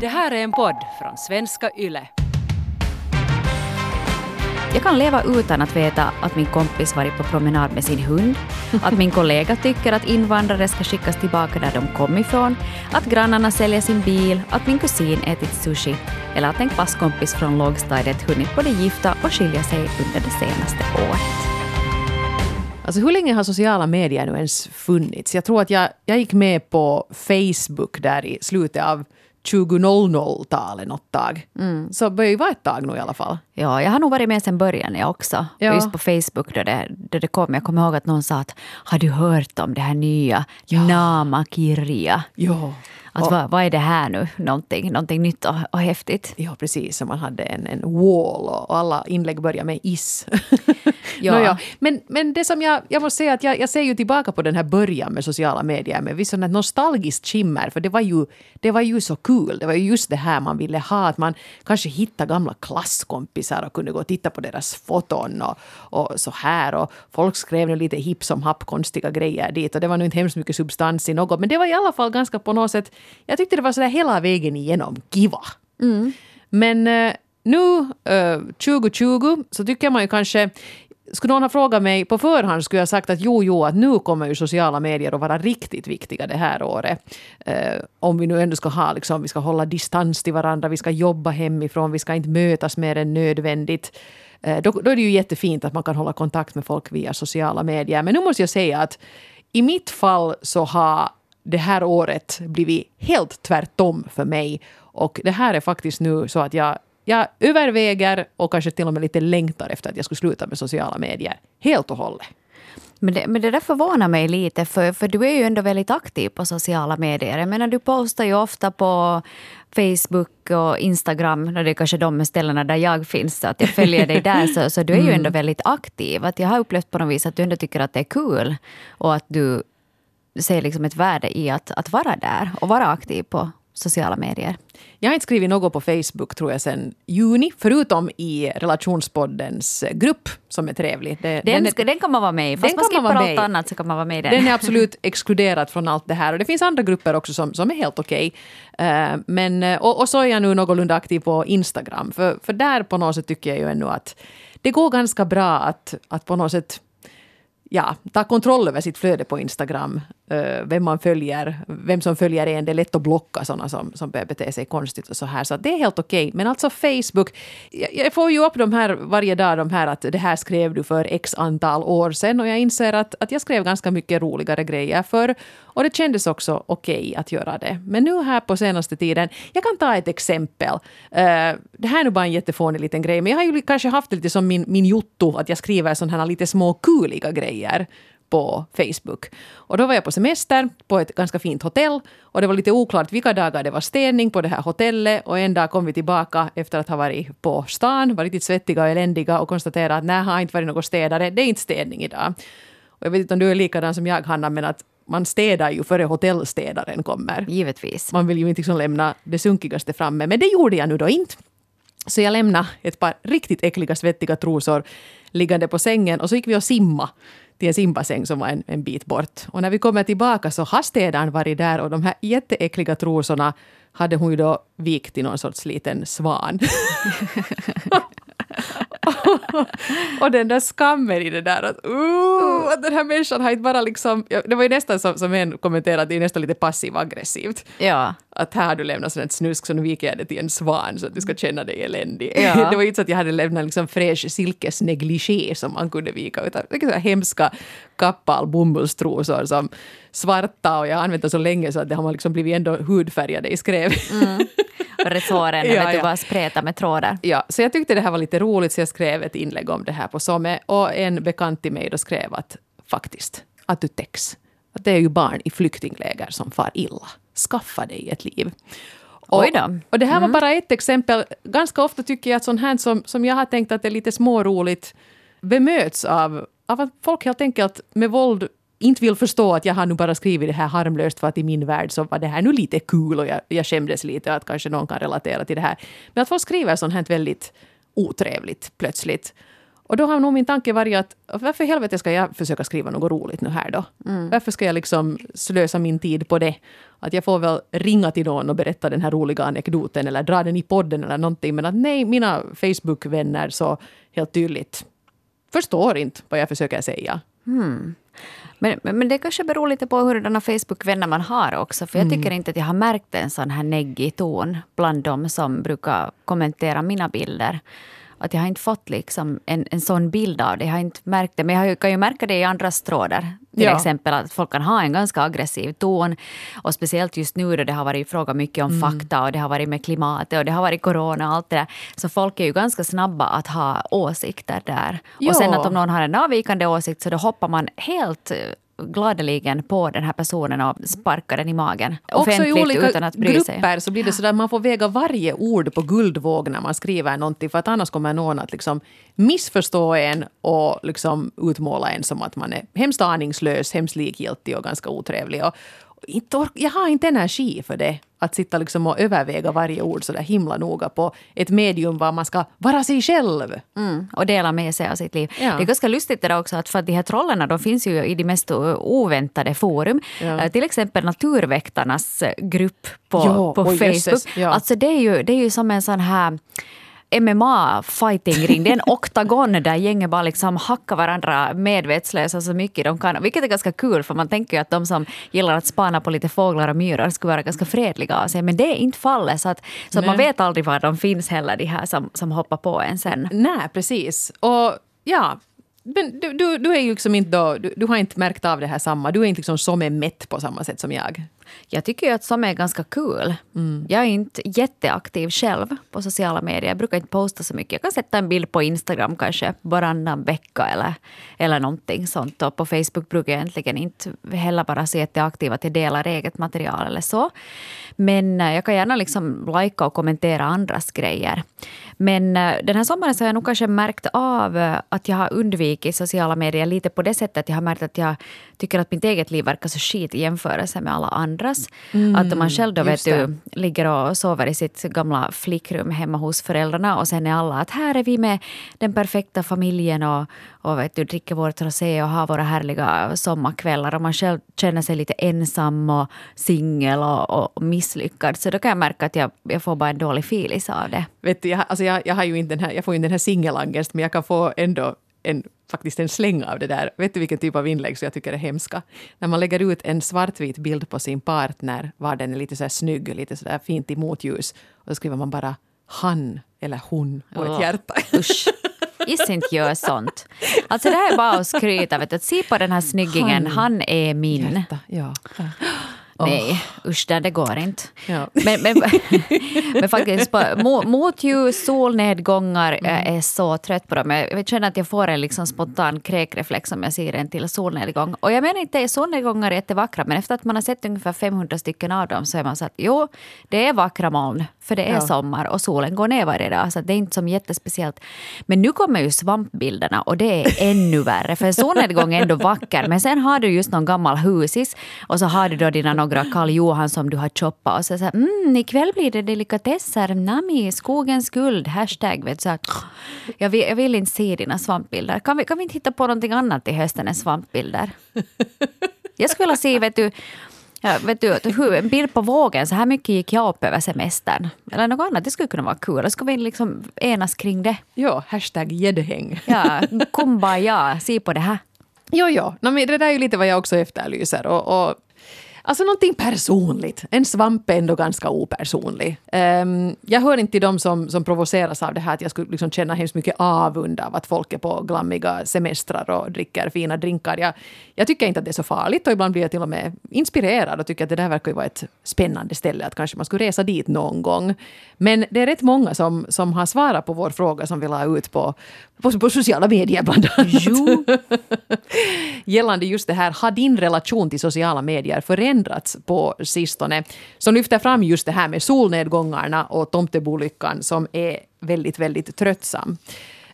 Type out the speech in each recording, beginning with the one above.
Det här är en podd från svenska YLE. Jag kan leva utan att veta att min kompis varit på promenad med sin hund, att min kollega tycker att invandrare ska skickas tillbaka där de kom ifrån, att grannarna säljer sin bil, att min kusin ätit sushi eller att en klasskompis från lågstadiet hunnit både gifta och skilja sig under det senaste året. Alltså hur länge har sociala medier nu ens funnits? Jag tror att jag, jag gick med på Facebook där i slutet av 2000-talet något tag. Mm. Så börjar ju vara ett tag nu i alla fall. Ja, jag har nog varit med sen början jag också. Ja. Just på Facebook då det, då det kom. Jag kommer ihåg att någon sa att har du hört om det här nya ja. Nama Kirja? Ja. Att vad, vad, är det här nu? Någonting, någonting nytt och, och häftigt. Ja, precis. Så man hade en, en wall och alla inlägg började med is. ja. Nåja, men, men det som jag, jag måste säga att jag, jag ser ju tillbaka på den här början med sociala medier med visst sånt nostalgiskt skimmer. För det var, ju, det var ju så kul. Det var ju just det här man ville ha. Att man kanske hittade gamla klasskompisar och kunde gå och titta på deras foton och, och så här. Och folk skrev nu lite hipp som happ konstiga grejer dit. Och det var nu inte hemskt mycket substans i något. Men det var i alla fall ganska på något sätt jag tyckte det var sådär hela vägen igenom kiva. Mm. Men eh, nu, eh, 2020, så tycker man ju kanske skulle någon ha frågat mig på förhand skulle jag sagt att jo, jo, att nu kommer ju sociala medier att vara riktigt viktiga det här året. Eh, om vi nu ändå ska ha, liksom, vi ska hålla distans till varandra, vi ska jobba hemifrån, vi ska inte mötas mer än nödvändigt. Eh, då, då, är det ju jättefint att man kan hålla kontakt med folk via sociala medier. Men nu måste jag säga att i mitt fall så har det här året blivit helt tvärtom för mig. Och det här är faktiskt nu så att jag, jag överväger och kanske till och med lite längtar efter att jag skulle sluta med sociala medier. Helt och hållet. Men det, men det där förvånar mig lite, för, för du är ju ändå väldigt aktiv på sociala medier. Jag menar, du postar ju ofta på Facebook och Instagram, och det är kanske de ställena där jag finns, så att jag följer dig där, så, så du är ju ändå mm. väldigt aktiv. Att jag har upplevt på något vis att du ändå tycker att det är kul och att du ser liksom ett värde i att, att vara där och vara aktiv på sociala medier. Jag har inte skrivit något på Facebook tror jag sedan juni, förutom i relationspoddens grupp som är trevlig. Det, den, den, är, den, kan man vara med i. Fast man skippar allt annat så kan man vara med i den. Den är absolut exkluderad från allt det här. Och det finns andra grupper också som, som är helt okej. Okay. Uh, men, eh, och, och, så är jag nu någorlunda aktiv på Instagram. För, för där på något sätt tycker jag ju ännu att det går ganska bra att, att på något sätt ja, ta kontroll över sitt flöde på Instagram. Eh, vem man följer, vem som följer en. Det är lätt att blocka sådana som, som börjar bete sig konstigt och så här. Så det är helt okej. Okay. Men alltså Facebook, jag, jag, får ju upp de här varje dag, de här att det här skrev du för x antal år sedan. Och jag inser att, att jag skrev ganska mycket roligare grejer för och det kändes också okej okay att göra det. Men nu här på senaste tiden, jag kan ta ett exempel. Uh, det här är nu bara en jättefånig liten grej, men jag har ju kanske haft det lite som min, min jotto, att jag skriver sådana här lite små kuliga grejer på Facebook. Och då var jag på semester på ett ganska fint hotell och det var lite oklart vilka dagar det var städning på det här hotellet och en dag kom vi tillbaka efter att ha varit på stan, var riktigt svettiga och eländiga och konstaterade att nej, har inte varit något städare, det är inte städning idag. Och jag vet inte om du är likadan som jag, Hanna, men att man städar ju före hotellstädaren kommer. Givetvis. Man vill ju inte liksom lämna det sunkigaste framme. Men det gjorde jag nu då inte. Så jag lämnade ett par riktigt äckliga svettiga trosor liggande på sängen och så gick vi och simma till en simbassäng som var en, en bit bort. Och när vi kommer tillbaka så har städaren varit där och de här jätteäckliga trosorna hade hon ju då vikt i någon sorts liten svan. och den där skammen i det där att, uh, att den här människan har inte bara liksom... Det var ju nästan som, som en kommenterade, det är nästan lite passiv aggressivt. Ja. Att här har du lämnat sådant snusk så nu viker jag det till en svan så att du ska känna dig eländig. Ja. det var ju inte så att jag hade lämnat liksom fräsch silkesnegligé som man kunde vika utan så hemska kappal bomullstrosor som svarta och jag har använt dem så länge så att det har liksom blivit ändå hudfärgade i skrev. Mm. resåren ja, vet du, bara spreta med trådar. Ja, så jag tyckte det här var lite roligt så jag skrev ett inlägg om det här på Some och en bekant till mig då skrev att faktiskt, att du täcks. Att det är ju barn i flyktingläger som far illa. Skaffa dig ett liv. Och, och det här mm. var bara ett exempel. Ganska ofta tycker jag att sånt här som, som jag har tänkt att är lite småroligt bemöts av, av att folk helt enkelt med våld inte vill förstå att jag har nu bara skrivit det här harmlöst för att i min värld så var det här nu lite kul och jag, jag skämdes lite att kanske någon kan relatera till det här. Men att folk skriver sånt här väldigt otrevligt plötsligt. Och då har nog min tanke varit att varför i helvete ska jag försöka skriva något roligt nu här då? Mm. Varför ska jag liksom slösa min tid på det? Att jag får väl ringa till någon och berätta den här roliga anekdoten eller dra den i podden eller någonting. Men att nej, mina Facebook-vänner så helt tydligt förstår inte vad jag försöker säga. Mm. Men, men det kanske beror lite på hurdana Facebook-vänner man har också. För jag tycker mm. inte att jag har märkt en sån här neggig ton bland de som brukar kommentera mina bilder att jag har inte fått liksom en, en sån bild av det. Jag har inte märkt det. Men jag kan ju märka det i andras trådar. Till ja. exempel att folk kan ha en ganska aggressiv ton. Och speciellt just nu då det har varit fråga mycket om mm. fakta och det har varit med klimatet och det har varit corona och allt det där. Så folk är ju ganska snabba att ha åsikter där. Jo. Och sen att om någon har en avvikande åsikt så då hoppar man helt gladeligen på den här personen och sparkar den i magen. Också i olika utan att bry grupper sig. så blir det så att man får väga varje ord på guldvåg när man skriver någonting för att annars kommer någon att liksom missförstå en och liksom utmåla en som att man är hemskt aningslös, hemskt likgiltig och ganska otrevlig. Och, jag har inte energi för det. Att sitta liksom och överväga varje ord så där himla noga på ett medium var man ska vara sig själv. Mm, och dela med sig av sitt liv. Ja. Det är ganska lustigt det också att för att de här trollerna de finns ju i de mest oväntade forum. Ja. Uh, till exempel Naturväktarnas grupp på, jo, på Facebook. ja. Alltså det är, ju, det är ju som en sån här MMA-fighting-ring. Det är en oktagon där gänget bara liksom hackar varandra medvetslösa så mycket de kan. Vilket är ganska kul för man tänker ju att de som gillar att spana på lite fåglar och myror skulle vara ganska fredliga av sig. Men det är inte fallet. Så, att, så att man vet aldrig var de finns heller, de här som, som hoppar på en sen. Nej, precis. Och ja, men du, du, du, är ju liksom inte då, du, du, har inte märkt av det här samma. Du är inte liksom som är mätt på samma sätt som jag. Jag tycker ju att som är ganska kul. Mm. Jag är inte jätteaktiv själv på sociala medier. Jag brukar inte posta så mycket. Jag kan sätta en bild på Instagram kanske varannan vecka eller, eller någonting sånt. Och på Facebook brukar jag egentligen inte heller vara så jätteaktiv att jag delar eget material eller så. Men eh, jag kan gärna liksom likea och kommentera andras grejer. Men eh, den här sommaren så har jag nog kanske märkt av eh, att jag har undvikit sociala medier lite på det sättet att jag har märkt att jag tycker att mitt eget liv verkar så skit i jämförelse med alla andras. Mm, att man själv då vet du, ligger och sover i sitt gamla flickrum hemma hos föräldrarna och sen är alla att här är vi med den perfekta familjen och, och vet du, dricker vårt rosé och har våra härliga sommarkvällar och man själv känner sig lite ensam och singel och, och misslyckad. Så då kan jag märka att jag, jag får bara en dålig filis av det. Vet du, jag, alltså jag, jag, har ju inte den här, jag får ju inte den här singelangest men jag kan få ändå en, faktiskt en släng av det där. Vet du vilken typ av inlägg som jag tycker är hemska? När man lägger ut en svartvit bild på sin partner var den är lite så här snygg, lite så där fint i motljus. Och då skriver man bara han eller hon och ett hjärta. Usch. Is inte gör sånt. Alltså det här är bara att skryta. Vet du. Se på den här snyggingen, han, han är min. Hjärta, ja. Nej, usch, det går inte. Ja. Men, men, men faktiskt, motljus, solnedgångar, mm. jag är så trött på dem. Jag känner att jag får en liksom spontan kräkreflex om jag ser en till solnedgång. Och jag menar inte solnedgångar är jättevackra, men efter att man har sett ungefär 500 stycken av dem så är man så att jo, det är vackra moln, för det är ja. sommar och solen går ner varje dag, så det är inte som jättespeciellt. Men nu kommer ju svampbilderna och det är ännu värre, för solnedgång är ändå vacker, men sen har du just någon gammal husis och så har du då dina några Karl Johan som du har choppat och så säger mm, ikväll blir det delikatesser, nami, skogens guld, hashtag. Vet, så jag, vill, jag vill inte se dina svampbilder. Kan vi, kan vi inte hitta på någonting annat till hösten än svampbilder? Jag skulle vilja se, vet du, Ja, vet du, en bild på vågen, så här mycket gick jag upp över semestern. Eller något annat, det skulle kunna vara kul. Ska vi liksom enas kring det? Ja, hashtag gäddhäng. Ja, kumbaya, se på det här. Jo, jo. No, men det där är ju lite vad jag också efterlyser. Och, och Alltså någonting personligt. En svamp är ändå ganska opersonlig. Um, jag hör inte till dem som, som provoceras av det här att jag skulle liksom känna hemskt mycket avund av att folk är på glammiga semestrar och dricker fina drinkar. Jag, jag tycker inte att det är så farligt och ibland blir jag till och med inspirerad och tycker att det där verkar ju vara ett spännande ställe att kanske man skulle resa dit någon gång. Men det är rätt många som, som har svarat på vår fråga som vi la ut på, på, på sociala medier bland annat. Jo. Gällande just det här, har din relation till sociala medier förändrats på sistone? Som lyfter fram just det här med solnedgångarna och tomtebolyckan som är väldigt, väldigt tröttsam.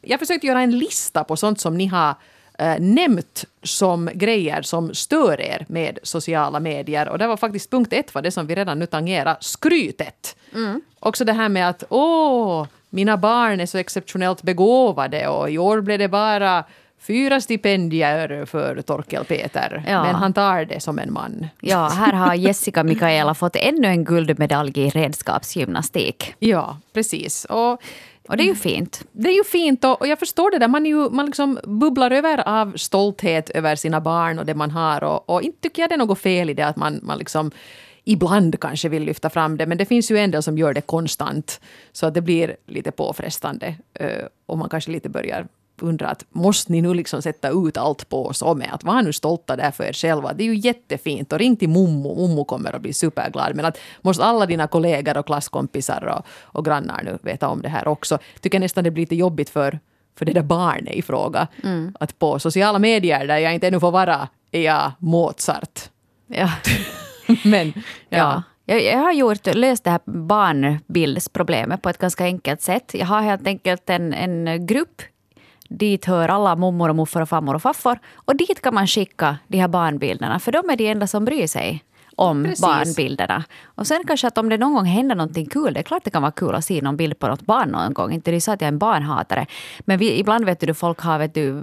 Jag försökte göra en lista på sånt som ni har eh, nämnt som grejer som stör er med sociala medier. Och det var faktiskt punkt ett var det som vi redan nu tangerar, skrytet. Mm. Också det här med att åh, mina barn är så exceptionellt begåvade och i år blev det bara fyra stipendier för Torkel Peter. Ja. Men han tar det som en man. Ja, här har Jessica Mikaela fått ännu en guldmedalj i redskapsgymnastik. Ja, precis. Och och det är ju fint. Det är ju fint och, och jag förstår det där. Man, är ju, man liksom bubblar över av stolthet över sina barn och det man har. Och, och inte tycker jag det är något fel i det att man, man liksom ibland kanske vill lyfta fram det. Men det finns ju en del som gör det konstant. Så att det blir lite påfrestande. Eh, och man kanske lite börjar undra att måste ni nu liksom sätta ut allt på oss och med att var nu stolta där för er själva. Det är ju jättefint och ring till mommo. Mommo kommer att bli superglad. Men att måste alla dina kollegor och klasskompisar och, och grannar nu veta om det här också. Tycker nästan det blir lite jobbigt för för det där barnet i fråga. Mm. Att på sociala medier där jag inte ännu får vara är jag Mozart. Ja. Men ja. ja. Jag, jag, har gjort, löst det här barnbildsproblemet på ett ganska enkelt sätt. Jag har helt enkelt en, en grupp Dit hör alla mormor och morfar och farmor och farfar. Och dit kan man skicka de här barnbilderna, för de är de enda som bryr sig om Precis. barnbilderna. Och sen kanske att om det någon gång händer någonting kul, det är klart det kan vara kul att se någon bild på något barn någon gång. Inte det är så att jag är en barnhatare. Men vi, ibland vet du, folk har vet du,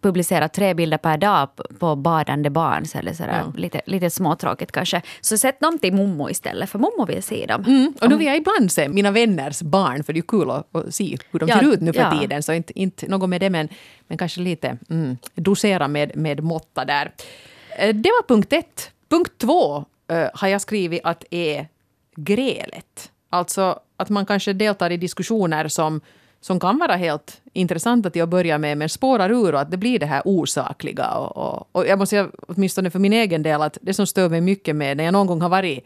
publicera tre bilder per dag på badande barn. Så eller sådär, ja. lite, lite småtråkigt kanske. Så sätt dem till mommo istället, för mommo vill se dem. Mm. Och då vill jag ibland se mina vänners barn, för det är kul att, att se hur de ja, ser ut nu för ja. tiden. Så inte, inte något med det, men, men kanske lite mm, dosera med, med måtta där. Eh, det var punkt ett. Punkt två uh, har jag skrivit att är grälet. Alltså att man kanske deltar i diskussioner som som kan vara helt intressanta till att börja med, men spårar ur och att det blir det här osakliga. Och, och, och jag måste säga, åtminstone för min egen del, att det som stör mig mycket med när jag någon gång har varit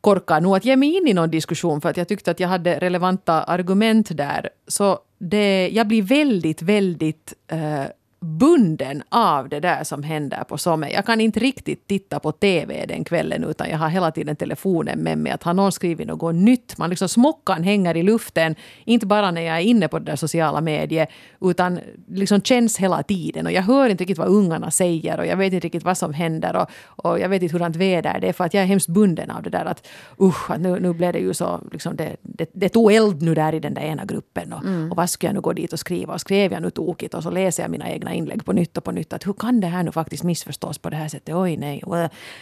korkad nog att ge mig in i någon diskussion för att jag tyckte att jag hade relevanta argument där. Så det, jag blir väldigt, väldigt eh, bunden av det där som händer på Somme. Jag kan inte riktigt titta på TV den kvällen utan jag har hela tiden telefonen med mig. Att har någon skrivit något nytt? Man liksom smockan hänger i luften. Inte bara när jag är inne på det där sociala medier utan liksom känns hela tiden. Och jag hör inte riktigt vad ungarna säger och jag vet inte riktigt vad som händer och, och jag vet inte hurdant väder det är för att jag är hemskt bunden av det där att usch, nu, nu blev det ju så, liksom det, det, det tog eld nu där i den där ena gruppen och, mm. och vad ska jag nu gå dit och skriva och skrev jag nu tokigt och så läser jag mina egna egna inlägg på nytt och på nytt. Att hur kan det här nu faktiskt missförstås på det här sättet? Oj, nej.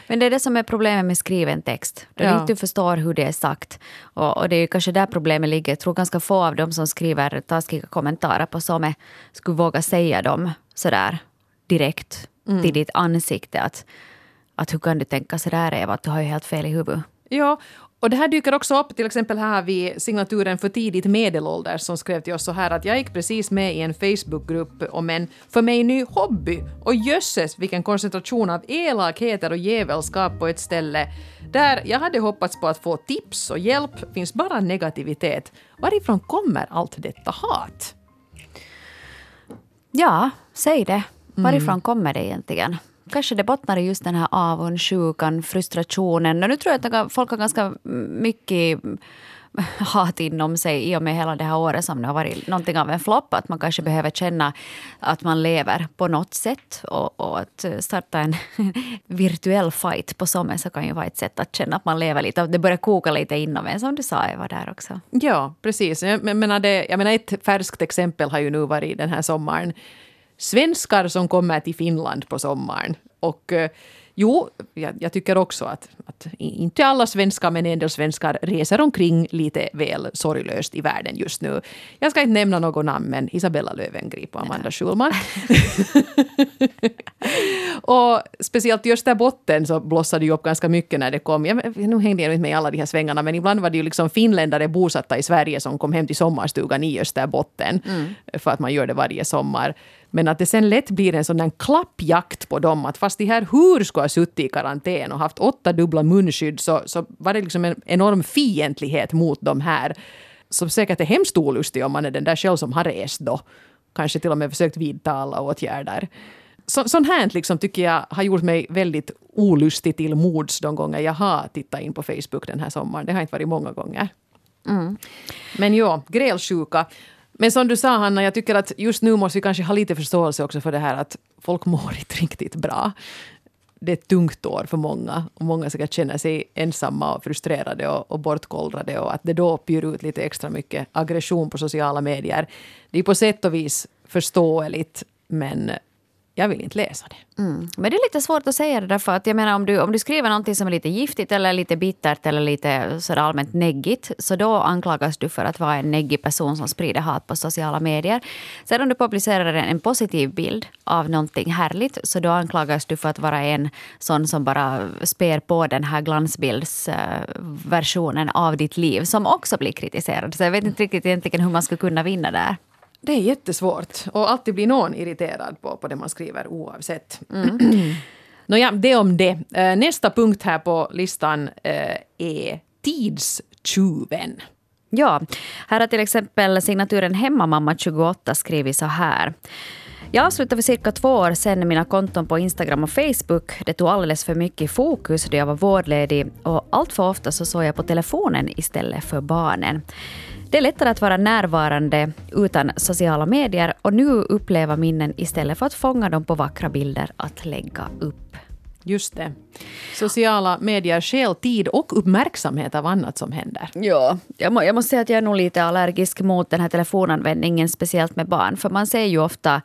Men det är det som är problemet med skriven text. Då ja. inte du förstår hur det är sagt. Och, och det är kanske där problemet ligger. Jag tror ganska få av dem som skriver taskiga kommentarer på Some skulle våga säga dem sådär direkt mm. till ditt ansikte. Att, att hur kan du tänka sådär Eva, att du har ju helt fel i huvudet. Ja, och det här dyker också upp till exempel här vid signaturen för tidigt medelålder som skrev till oss så här att jag gick precis med i en Facebookgrupp om en för mig ny hobby och jösses vilken koncentration av elakheter och djävulskap på ett ställe där jag hade hoppats på att få tips och hjälp finns bara negativitet. Varifrån kommer allt detta hat? Ja, säg det. Varifrån mm. kommer det egentligen? Kanske det bottnar i just den här avundsjukan, frustrationen. Och nu tror jag att folk har ganska mycket hat inom sig i och med hela det här året som har varit någonting av en flopp. Att man kanske behöver känna att man lever på något sätt. Och, och att starta en virtuell fight på Sommen så kan ju vara ett sätt att känna att man lever lite. Det börjar koka lite inom en som du sa Eva där också. Ja, precis. Jag menar, det, jag menar ett färskt exempel har ju nu varit den här sommaren svenskar som kommer till Finland på sommaren. Och eh, jo, jag, jag, tycker också att, att inte alla svenskar men en del svenskar reser omkring lite väl sorglöst i världen just nu. Jag ska inte nämna något namn men Isabella Löwengrip och Amanda Schulman. och speciellt i Österbotten så blossade det upp ganska mycket när det kom. Jag, nu hängde jag inte med i alla de här svängarna men ibland var det ju liksom finländare bosatta i Sverige som kom hem till sommarstugan i Österbotten. Mm. För att man gör det varje sommar. Men att det sen lätt blir en sån klappjakt på dem. Att fast de här hur skulle ha suttit i karantän och haft åtta dubbla munskydd så, så var det liksom en enorm fientlighet mot de här. Som säkert är hemskt olustig om man är den där själv som har rest då. Kanske till och med försökt vidta alla åtgärder. Så, sånt här liksom tycker jag har gjort mig väldigt olustig till mods de gånger jag har tittat in på Facebook den här sommaren. Det har inte varit många gånger. Mm. Men ja, grälsjuka. Men som du sa Hanna, jag tycker att just nu måste vi kanske ha lite förståelse också för det här att folk mår inte riktigt bra. det är ett tungt år för många. Och många säkert känner sig ensamma och frustrerade och, och bortkollrade. Och att det då pyr ut lite extra mycket aggression på sociala medier. Det är på sätt och vis förståeligt. Men jag vill inte läsa det. Mm. Men det är lite svårt att säga det därför att jag menar om du, om du skriver någonting som är lite giftigt eller lite bittert eller lite sådär allmänt neggigt så då anklagas du för att vara en neggig person som sprider hat på sociala medier. Sen om du publicerar en, en positiv bild av någonting härligt så då anklagas du för att vara en sån som bara spär på den här glansbildsversionen av ditt liv som också blir kritiserad. Så jag vet inte riktigt egentligen hur man skulle kunna vinna där. Det är jättesvårt. Och alltid blir någon irriterad på, på det man skriver oavsett. Mm. Nåja, det om det. Eh, nästa punkt här på listan eh, är tidstjuven. Ja, här har till exempel signaturen Hemmamamma28 skrivit så här. Jag avslutade för cirka två år sedan mina konton på Instagram och Facebook. Det tog alldeles för mycket fokus då jag var vårdledig och allt för ofta så såg jag på telefonen istället för barnen. Det är lättare att vara närvarande utan sociala medier och nu uppleva minnen istället för att fånga dem på vackra bilder att lägga upp. Just det. Sociala medier stjäl tid och uppmärksamhet av annat som händer. Ja, jag, må, jag måste säga att jag är nog lite allergisk mot den här telefonanvändningen, speciellt med barn. För man ser ju ofta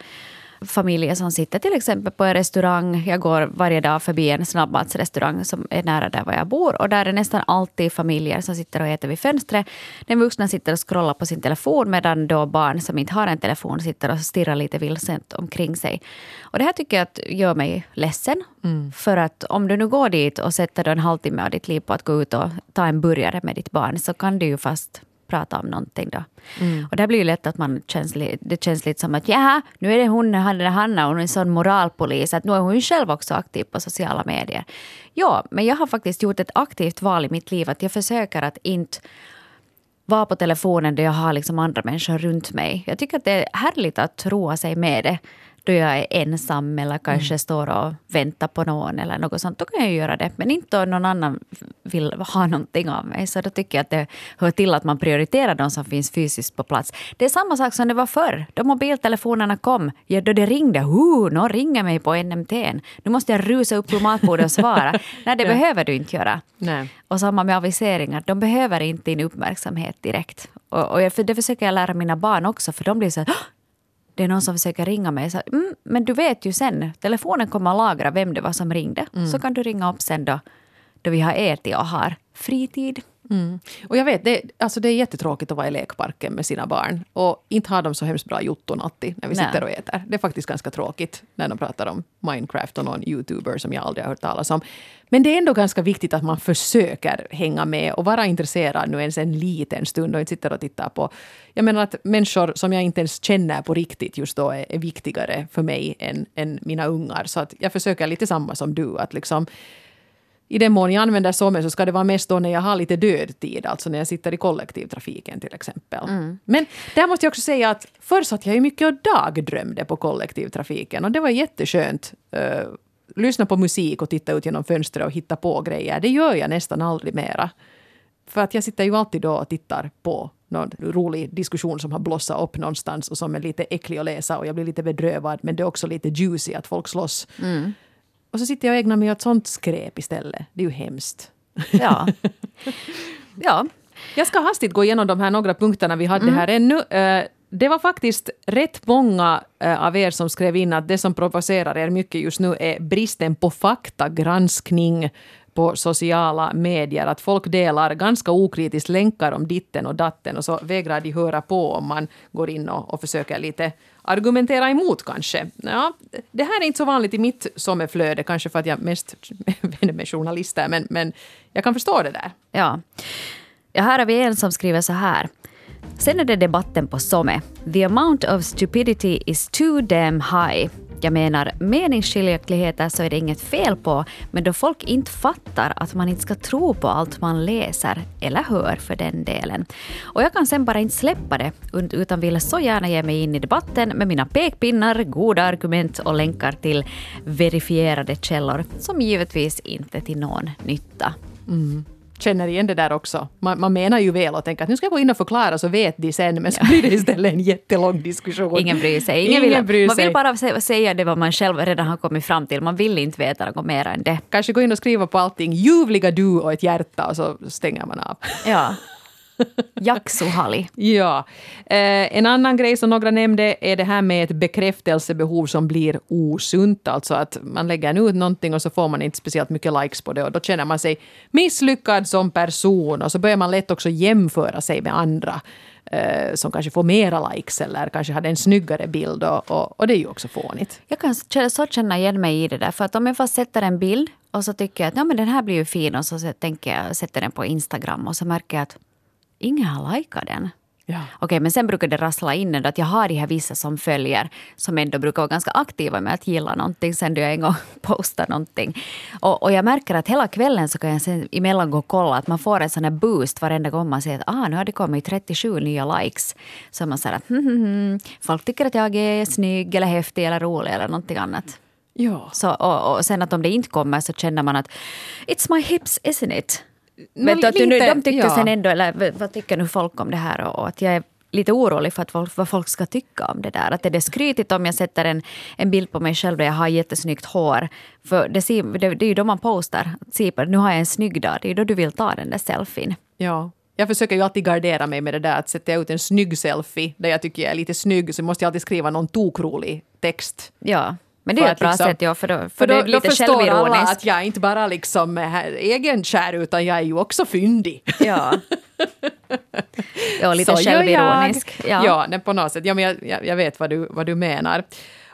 familjer som sitter till exempel på en restaurang. Jag går varje dag förbi en snabbmatsrestaurang som är nära där jag bor. Och där är nästan alltid familjer som sitter och äter vid fönstret. Den vuxna sitter och scrollar på sin telefon medan då barn som inte har en telefon sitter och stirrar lite vilsent omkring sig. Och det här tycker jag att gör mig ledsen. Mm. För att om du nu går dit och sätter en halvtimme av ditt liv på att gå ut och ta en burgare med ditt barn så kan du ju fast prata om någonting då. Mm. Och det blir ju lätt att man känns, det känns lite som att ja, nu är det hon, Hanna, Hanna, hon är en sån moralpolis, att nu är hon själv också aktiv på sociala medier. Ja, men jag har faktiskt gjort ett aktivt val i mitt liv att jag försöker att inte vara på telefonen där jag har liksom andra människor runt mig. Jag tycker att det är härligt att roa sig med det då jag är ensam eller kanske mm. står och väntar på någon eller något sånt, då kan jag göra det. Men inte om någon annan vill ha någonting av mig. Så då tycker jag att det hör till att man prioriterar de som finns fysiskt på plats. Det är samma sak som det var förr, då mobiltelefonerna kom. Ja, då det ringde, uh, någon ringer mig på NMT. Nu måste jag rusa upp på matbordet och svara. Nej, det ja. behöver du inte göra. Nej. Och samma med aviseringar, de behöver inte din uppmärksamhet direkt. Och, och det försöker jag lära mina barn också, för de blir så det är någon som försöker ringa mig. Så, mm, men du vet ju sen, telefonen kommer att lagra vem det var som ringde. Mm. Så kan du ringa upp sen då, då vi har ätit och har fritid. Mm. Och jag vet, det, alltså det är jättetråkigt att vara i lekparken med sina barn. Och inte har de så hemskt bra jotton alltid när vi Nej. sitter och äter. Det är faktiskt ganska tråkigt när de pratar om Minecraft och någon youtuber som jag aldrig har hört talas om. Men det är ändå ganska viktigt att man försöker hänga med och vara intresserad nu ens en liten stund och inte sitter och tittar på... Jag menar att människor som jag inte ens känner på riktigt just då är, är viktigare för mig än, än mina ungar. Så att jag försöker lite samma som du. att liksom i den mån jag använder SOME så ska det vara mest då när jag har lite dödtid, alltså när jag sitter i kollektivtrafiken till exempel. Mm. Men där måste jag också säga att förr satt jag ju mycket och dagdrömde på kollektivtrafiken och det var jätteskönt. Uh, lyssna på musik och titta ut genom fönstret och hitta på grejer. Det gör jag nästan aldrig mera. För att jag sitter ju alltid då och tittar på någon rolig diskussion som har blossat upp någonstans och som är lite äcklig att läsa och jag blir lite bedrövad men det är också lite juicy att folk slåss. Mm. Och så sitter jag och ägnar mig åt sånt skräp istället. Det är ju hemskt. Ja. ja. Jag ska hastigt gå igenom de här några punkterna vi hade mm. här ännu. Eh, det var faktiskt rätt många eh, av er som skrev in att det som provocerar er mycket just nu är bristen på faktagranskning på sociala medier. Att folk delar ganska okritiskt länkar om ditten och datten och så vägrar de höra på om man går in och, och försöker lite argumentera emot kanske. Ja, det här är inte så vanligt i mitt sommarflöde, kanske för att jag mest vänder med journalister, men, men jag kan förstå det där. Ja. ja, här har vi en som skriver så här. Sen är det debatten på SOME. The amount of stupidity is too damn high. Jag menar, meningsskiljaktigheter så är det inget fel på, men då folk inte fattar att man inte ska tro på allt man läser, eller hör för den delen. Och jag kan sen bara inte släppa det, utan vill så gärna ge mig in i debatten med mina pekpinnar, goda argument och länkar till verifierade källor, som givetvis inte är till någon nytta. Mm känner igen det där också. Man, man menar ju väl och tänker att nu ska jag gå in och förklara så vet de sen. Men så blir det istället en jättelång diskussion. Ingen bryr sig. Ingen, Ingen vill, bryr man sig. vill bara säga det vad man själv redan har kommit fram till. Man vill inte veta något mer än det. Kanske gå in och skriva på allting ljuvliga du och ett hjärta och så stänger man av. Ja. Jaksuhali. Ja. Eh, en annan grej som några nämnde är det här med ett bekräftelsebehov som blir osunt. Alltså att man lägger ut någonting och så får man inte speciellt mycket likes på det och då känner man sig misslyckad som person och så börjar man lätt också jämföra sig med andra eh, som kanske får mera likes eller kanske hade en snyggare bild och, och, och det är ju också fånigt. Jag kan så känna igen mig i det där. För att om jag fast sätter en bild och så tycker jag att ja, men den här blir ju fin och så så tänker jag sätter den på Instagram och så märker jag att ingen har likat den. Ja. Okej, men sen brukar det rassla in ändå att jag har de här vissa som följer som ändå brukar vara ganska aktiva med att gilla någonting sen då jag en gång postar någonting. Och, och jag märker att hela kvällen så kan jag sen emellan gå och kolla att man får en sån här boost varenda gång man ser att ah, nu har det kommit 37 nya likes. Så man säger att hm, hm, hm, folk tycker att jag är snygg eller häftig eller rolig eller någonting annat. Ja. Så, och, och sen att om det inte kommer så känner man att it's my hips, isn't it? Nå, Vet du, att du, nu, lite, de tycker ja. sen ändå, eller vad tycker nu folk om det här? Och, att jag är lite orolig för att vad folk ska tycka om det där. Att är det skrytigt om jag sätter en, en bild på mig själv där jag har jättesnyggt hår? För det, ser, det, det är ju då man postar. På, nu har jag en snygg dag. Det är ju då du vill ta den där selfien. Ja. Jag försöker ju alltid gardera mig med det där att sätta ut en snygg selfie där jag tycker jag är lite snygg så måste jag alltid skriva någon tokrolig text. Ja, men det är ett bra liksom- sätt, ja, för då, för För det då, är då lite förstår alla att jag är inte bara liksom här egenkär utan jag är ju också fyndig. Ja. ja, lite Så självironisk. Jag. Ja, nej, på något sätt. Ja, men jag, jag, jag vet vad du, vad du menar.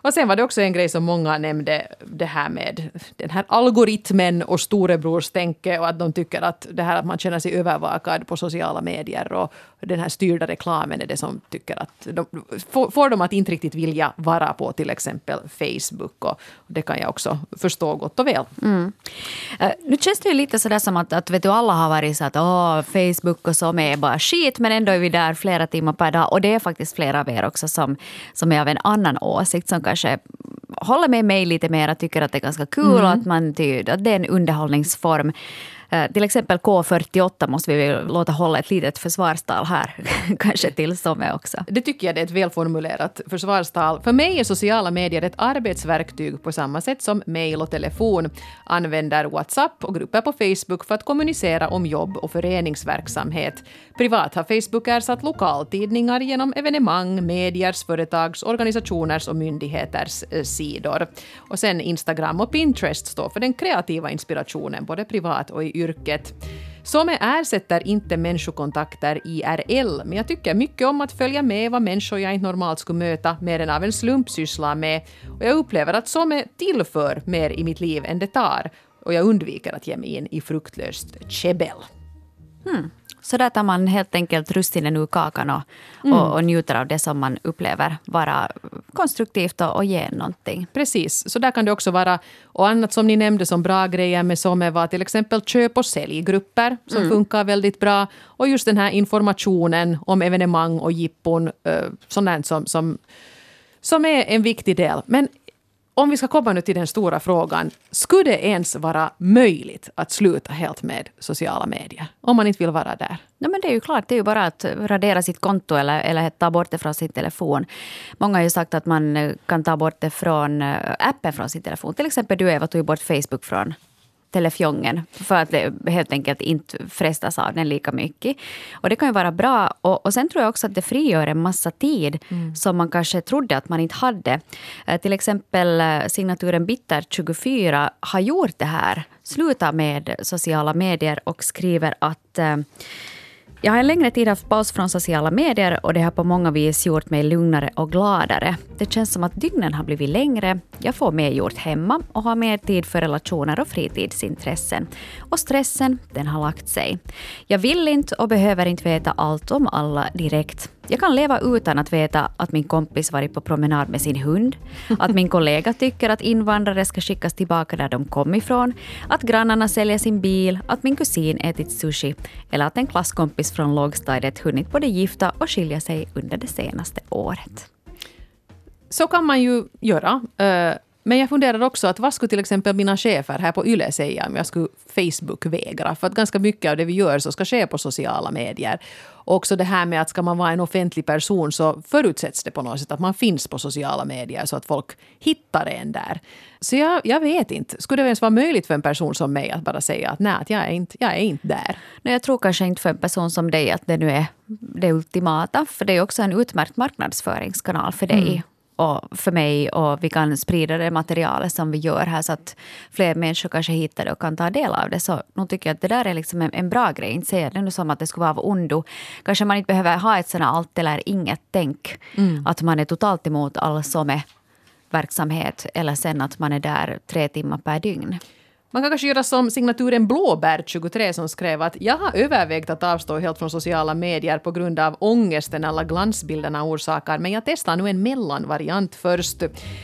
Och sen var det också en grej som många nämnde, det här med den här algoritmen och storebrorstänke och att de tycker att det här att man känner sig övervakad på sociala medier och den här styrda reklamen är det som tycker att de, får, får dem att inte riktigt vilja vara på till exempel Facebook och det kan jag också förstå gott och väl. Eh, nu känns det ju lite sådär som att, att vet du, alla har varit så att Åh, Facebook och så är bara skit men ändå är vi där flera timmar per dag. Och det är faktiskt flera av er också som, som är av en annan åsikt som kanske håller med mig lite mer och tycker att det är ganska kul och att, man, ty- att det är en underhållningsform. Eh, till exempel K48 måste vi väl låta hålla ett litet försvarstal här. kanske till Somme också. Det tycker jag det är ett välformulerat försvarstal. För mig är sociala medier ett arbetsverktyg på samma sätt som mejl och telefon. Använder WhatsApp och grupper på Facebook för att kommunicera om jobb och föreningsverksamhet. Privat har Facebook ersatt lokaltidningar genom evenemang, mediers, företags, organisationers och myndigheters eh, sidor. Och sen Instagram och Pinterest står för den kreativa inspirationen både privat och i yrket. Some ersätter inte människokontakter IRL, men jag tycker mycket om att följa med vad människor jag inte normalt skulle möta mer än av en slump sysslar med. Och jag upplever att Some tillför mer i mitt liv än det tar. Och jag undviker att ge mig in i fruktlöst käbbel. Hmm. Så där tar man helt enkelt russinen ur kakan och, och, och njuter av det som man upplever vara konstruktivt och, och ge någonting. Precis, så där kan det också vara. Och annat som ni nämnde som bra grejer med Some var till exempel köp och säljgrupper som funkar väldigt bra. Och just den här informationen om evenemang och jippon, eh, sånt som, som, som är en viktig del. Men om vi ska komma nu till den stora frågan, skulle det ens vara möjligt att sluta helt med sociala medier? Om man inte vill vara där. No, men det är ju klart, det är ju bara att radera sitt konto eller, eller ta bort det från sin telefon. Många har ju sagt att man kan ta bort det från eh, appen från sin telefon. Till exempel du Eva tog ju bort Facebook från telefjongen för att helt enkelt inte frestas av den lika mycket. Och det kan ju vara bra. Och, och sen tror jag också att det frigör en massa tid som man kanske trodde att man inte hade. Eh, till exempel eh, signaturen Bitter24 har gjort det här. Sluta med sociala medier och skriver att eh, jag har en längre tid haft paus från sociala medier och det har på många vis gjort mig lugnare och gladare. Det känns som att dygnen har blivit längre, jag får mer gjort hemma och har mer tid för relationer och fritidsintressen. Och stressen, den har lagt sig. Jag vill inte och behöver inte veta allt om alla direkt. Jag kan leva utan att veta att min kompis varit på promenad med sin hund, att min kollega tycker att invandrare ska skickas tillbaka där de kom ifrån, att grannarna säljer sin bil, att min kusin ätit sushi eller att en klasskompis från lågstadiet hunnit både gifta och skilja sig under det senaste året. Så kan man ju göra. Eh, men jag funderar också att vad skulle till exempel mina chefer här på YLE säga om jag skulle Facebook-vägra? För att ganska mycket av det vi gör så ska ske på sociala medier. Och också det här med att ska man vara en offentlig person så förutsätts det på något sätt att man finns på sociala medier så att folk hittar en där. Så jag, jag vet inte. Skulle det ens vara möjligt för en person som mig att bara säga att nej, att jag är inte, jag är inte där? Nej, jag tror kanske inte för en person som dig att det nu är det ultimata. För det är också en utmärkt marknadsföringskanal för dig. Mm och för mig och vi kan sprida det materialet som vi gör här så att fler människor kanske hittar det och kan ta del av det. Så nu tycker jag att det där är liksom en, en bra grej. Inte säga det nu som att det skulle vara av ondo. Kanske man inte behöver ha ett sådant allt eller inget tänk. Mm. Att man är totalt emot all som är verksamhet eller sen att man är där tre timmar per dygn. Man kan kanske göra som signaturen Blåbär23 som skrev att jag har övervägt att avstå helt från sociala medier på grund av ångesten alla glansbilderna orsakar, men jag testar nu en mellanvariant först.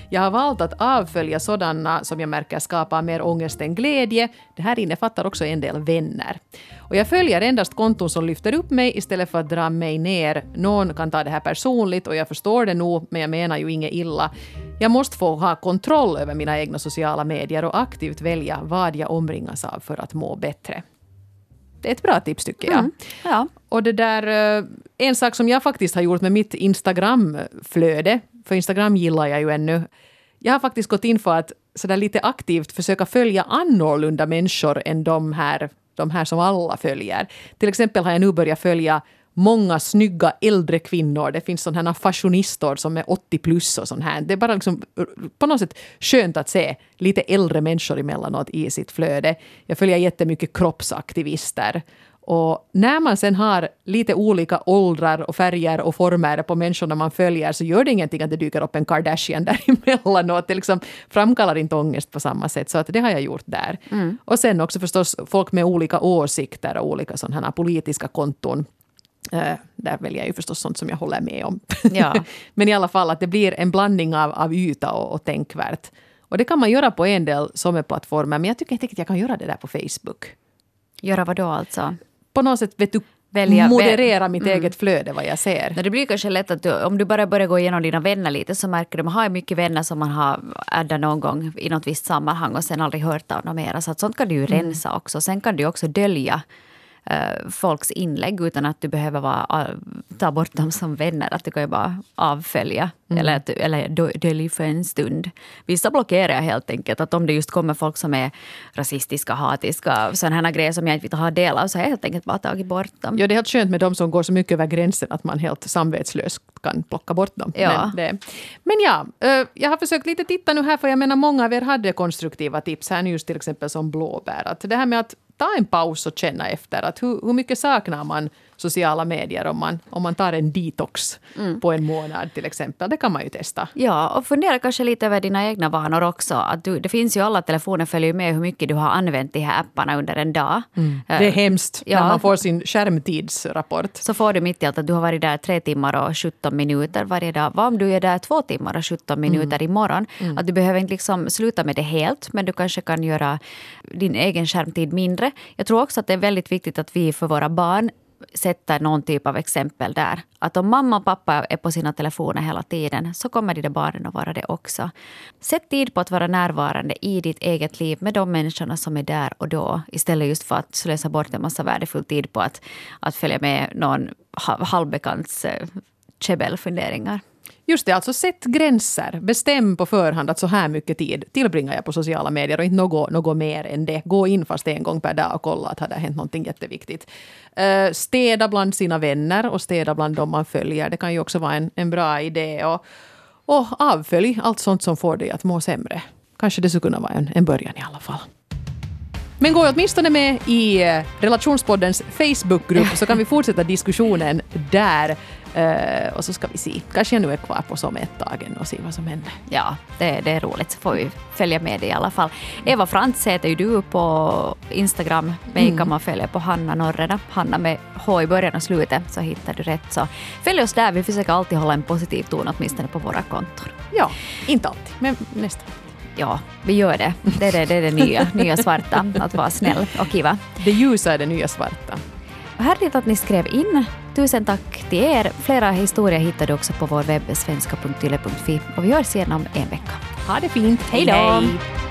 Jag har valt att avfölja sådana som jag märker skapar mer ångest än glädje. Det här innefattar också en del vänner. Och jag följer endast konton som lyfter upp mig istället för att dra mig ner. Någon kan ta det här personligt och jag förstår det nog, men jag menar ju inget illa. Jag måste få ha kontroll över mina egna sociala medier och aktivt välja vad jag omringas av för att må bättre. Det är ett bra tips tycker jag. Mm, ja. Och det där, eh, en sak som jag faktiskt har gjort med mitt Instagram-flöde, för Instagram gillar jag ju ännu. Jag har faktiskt gått in för att sådär lite aktivt försöka följa annorlunda människor än de här, de här som alla följer. Till exempel har jag nu börjat följa många snygga äldre kvinnor. Det finns sådana här fashionistor som är 80 plus och sånt här. Det är bara liksom på något sätt skönt att se lite äldre människor emellanåt i sitt flöde. Jag följer jättemycket kroppsaktivister. Och när man sen har lite olika åldrar och färger och former på människorna man följer så gör det ingenting att det dyker upp en Kardashian däremellanåt. Det liksom framkallar inte ångest på samma sätt. Så att det har jag gjort där. Mm. Och sen också förstås folk med olika åsikter och olika sådana här politiska konton. Uh, där väljer jag ju förstås sånt som jag håller med om. Ja. Men i alla fall att det blir en blandning av, av yta och, och tänkvärt. Och det kan man göra på en del sommarplattformar, men jag tycker inte att jag kan göra det där på Facebook. Göra vad då alltså? På något sätt vet du, Välja, moderera mitt mm. eget flöde vad jag ser. Det blir kanske lätt att du, om du bara börjar gå igenom dina vänner lite så märker du att man har mycket vänner som man har addat någon gång i något visst sammanhang och sen aldrig hört av dem mera. Så att sånt kan du ju mm. rensa också. Sen kan du också dölja uh, folks inlägg utan att du behöver vara, uh, ta bort dem som vänner. Att du kan ju bara avfölja mm. eller, att, eller dölja för en stund. Vissa blockerar jag helt enkelt. Att om det just kommer folk som är rasistiska, hatiska, sådana grejer som jag inte vill ha del av så har jag helt enkelt bara tagit bort dem. Ja, det är helt skönt med de som går så mycket över gränsen att man helt samvetslöst kan plocka bort dem. Ja. Men, det, men ja, uh, jag har försökt lite titta nu här för jag menar många av er hade konstruktiva tips här nu just till exempel som blåbär. Att det här med att ta en paus och känna efter. Att hur, hur mycket saknar man sociala medier om man, om man tar en detox mm. på en månad till exempel. Det kan man ju testa. Ja, och fundera kanske lite över dina egna vanor också. Att du, det finns ju alla telefoner följer med hur mycket du har använt de här apparna under en dag. Mm. Det är hemskt ja. när man får sin skärmtidsrapport. Så får du mitt i allt att du har varit där tre timmar och 17 minuter varje dag. Vad om du är där två timmar och 17 minuter mm. imorgon? Mm. Att du behöver inte liksom sluta med det helt, men du kanske kan göra din egen skärmtid mindre. Jag tror också att det är väldigt viktigt att vi för våra barn sätter någon typ av exempel där. Att om mamma och pappa är på sina telefoner hela tiden så kommer de där barnen att vara det också. Sätt tid på att vara närvarande i ditt eget liv med de människorna som är där och då istället just för att slösa bort en massa värdefull tid på att, att följa med någon halvbekants eh, käbbelfunderingar. Just det, alltså sätt gränser. Bestäm på förhand att så här mycket tid tillbringar jag på sociala medier och inte något, något mer än det. Gå in fast en gång per dag och kolla att det har hänt någonting jätteviktigt. Uh, städa bland sina vänner och städa bland de man följer. Det kan ju också vara en, en bra idé. Och, och avfölj allt sånt som får dig att må sämre. Kanske det skulle kunna vara en, en början i alla fall. Men gå åtminstone med i eh, relationspoddens Facebookgrupp så kan vi fortsätta diskussionen där. Uh, och så ska vi se. Kanske jag nu är kvar på som ett tag och se vad som händer. Ja, det, det är roligt. Så får vi följa med det i alla fall. Eva Frantz heter ju du på Instagram. Mig mm. kan man följa på Hanna Norrena. Hanna med H i början och slutet så hittar du rätt. Så följ oss där. Vi försöker alltid hålla en positiv ton åtminstone på våra konton. Ja, inte alltid, men nästan. Ja, vi gör det. Det är det, det, är det nya, nya svarta, att vara snäll och kiva. Det ljusa är det nya svarta. Härligt att ni skrev in. Tusen tack till er. Flera historier hittar du också på vår webb svenska.yle.fi och vi hörs igen om en vecka. Ha det fint. Hej då! hej.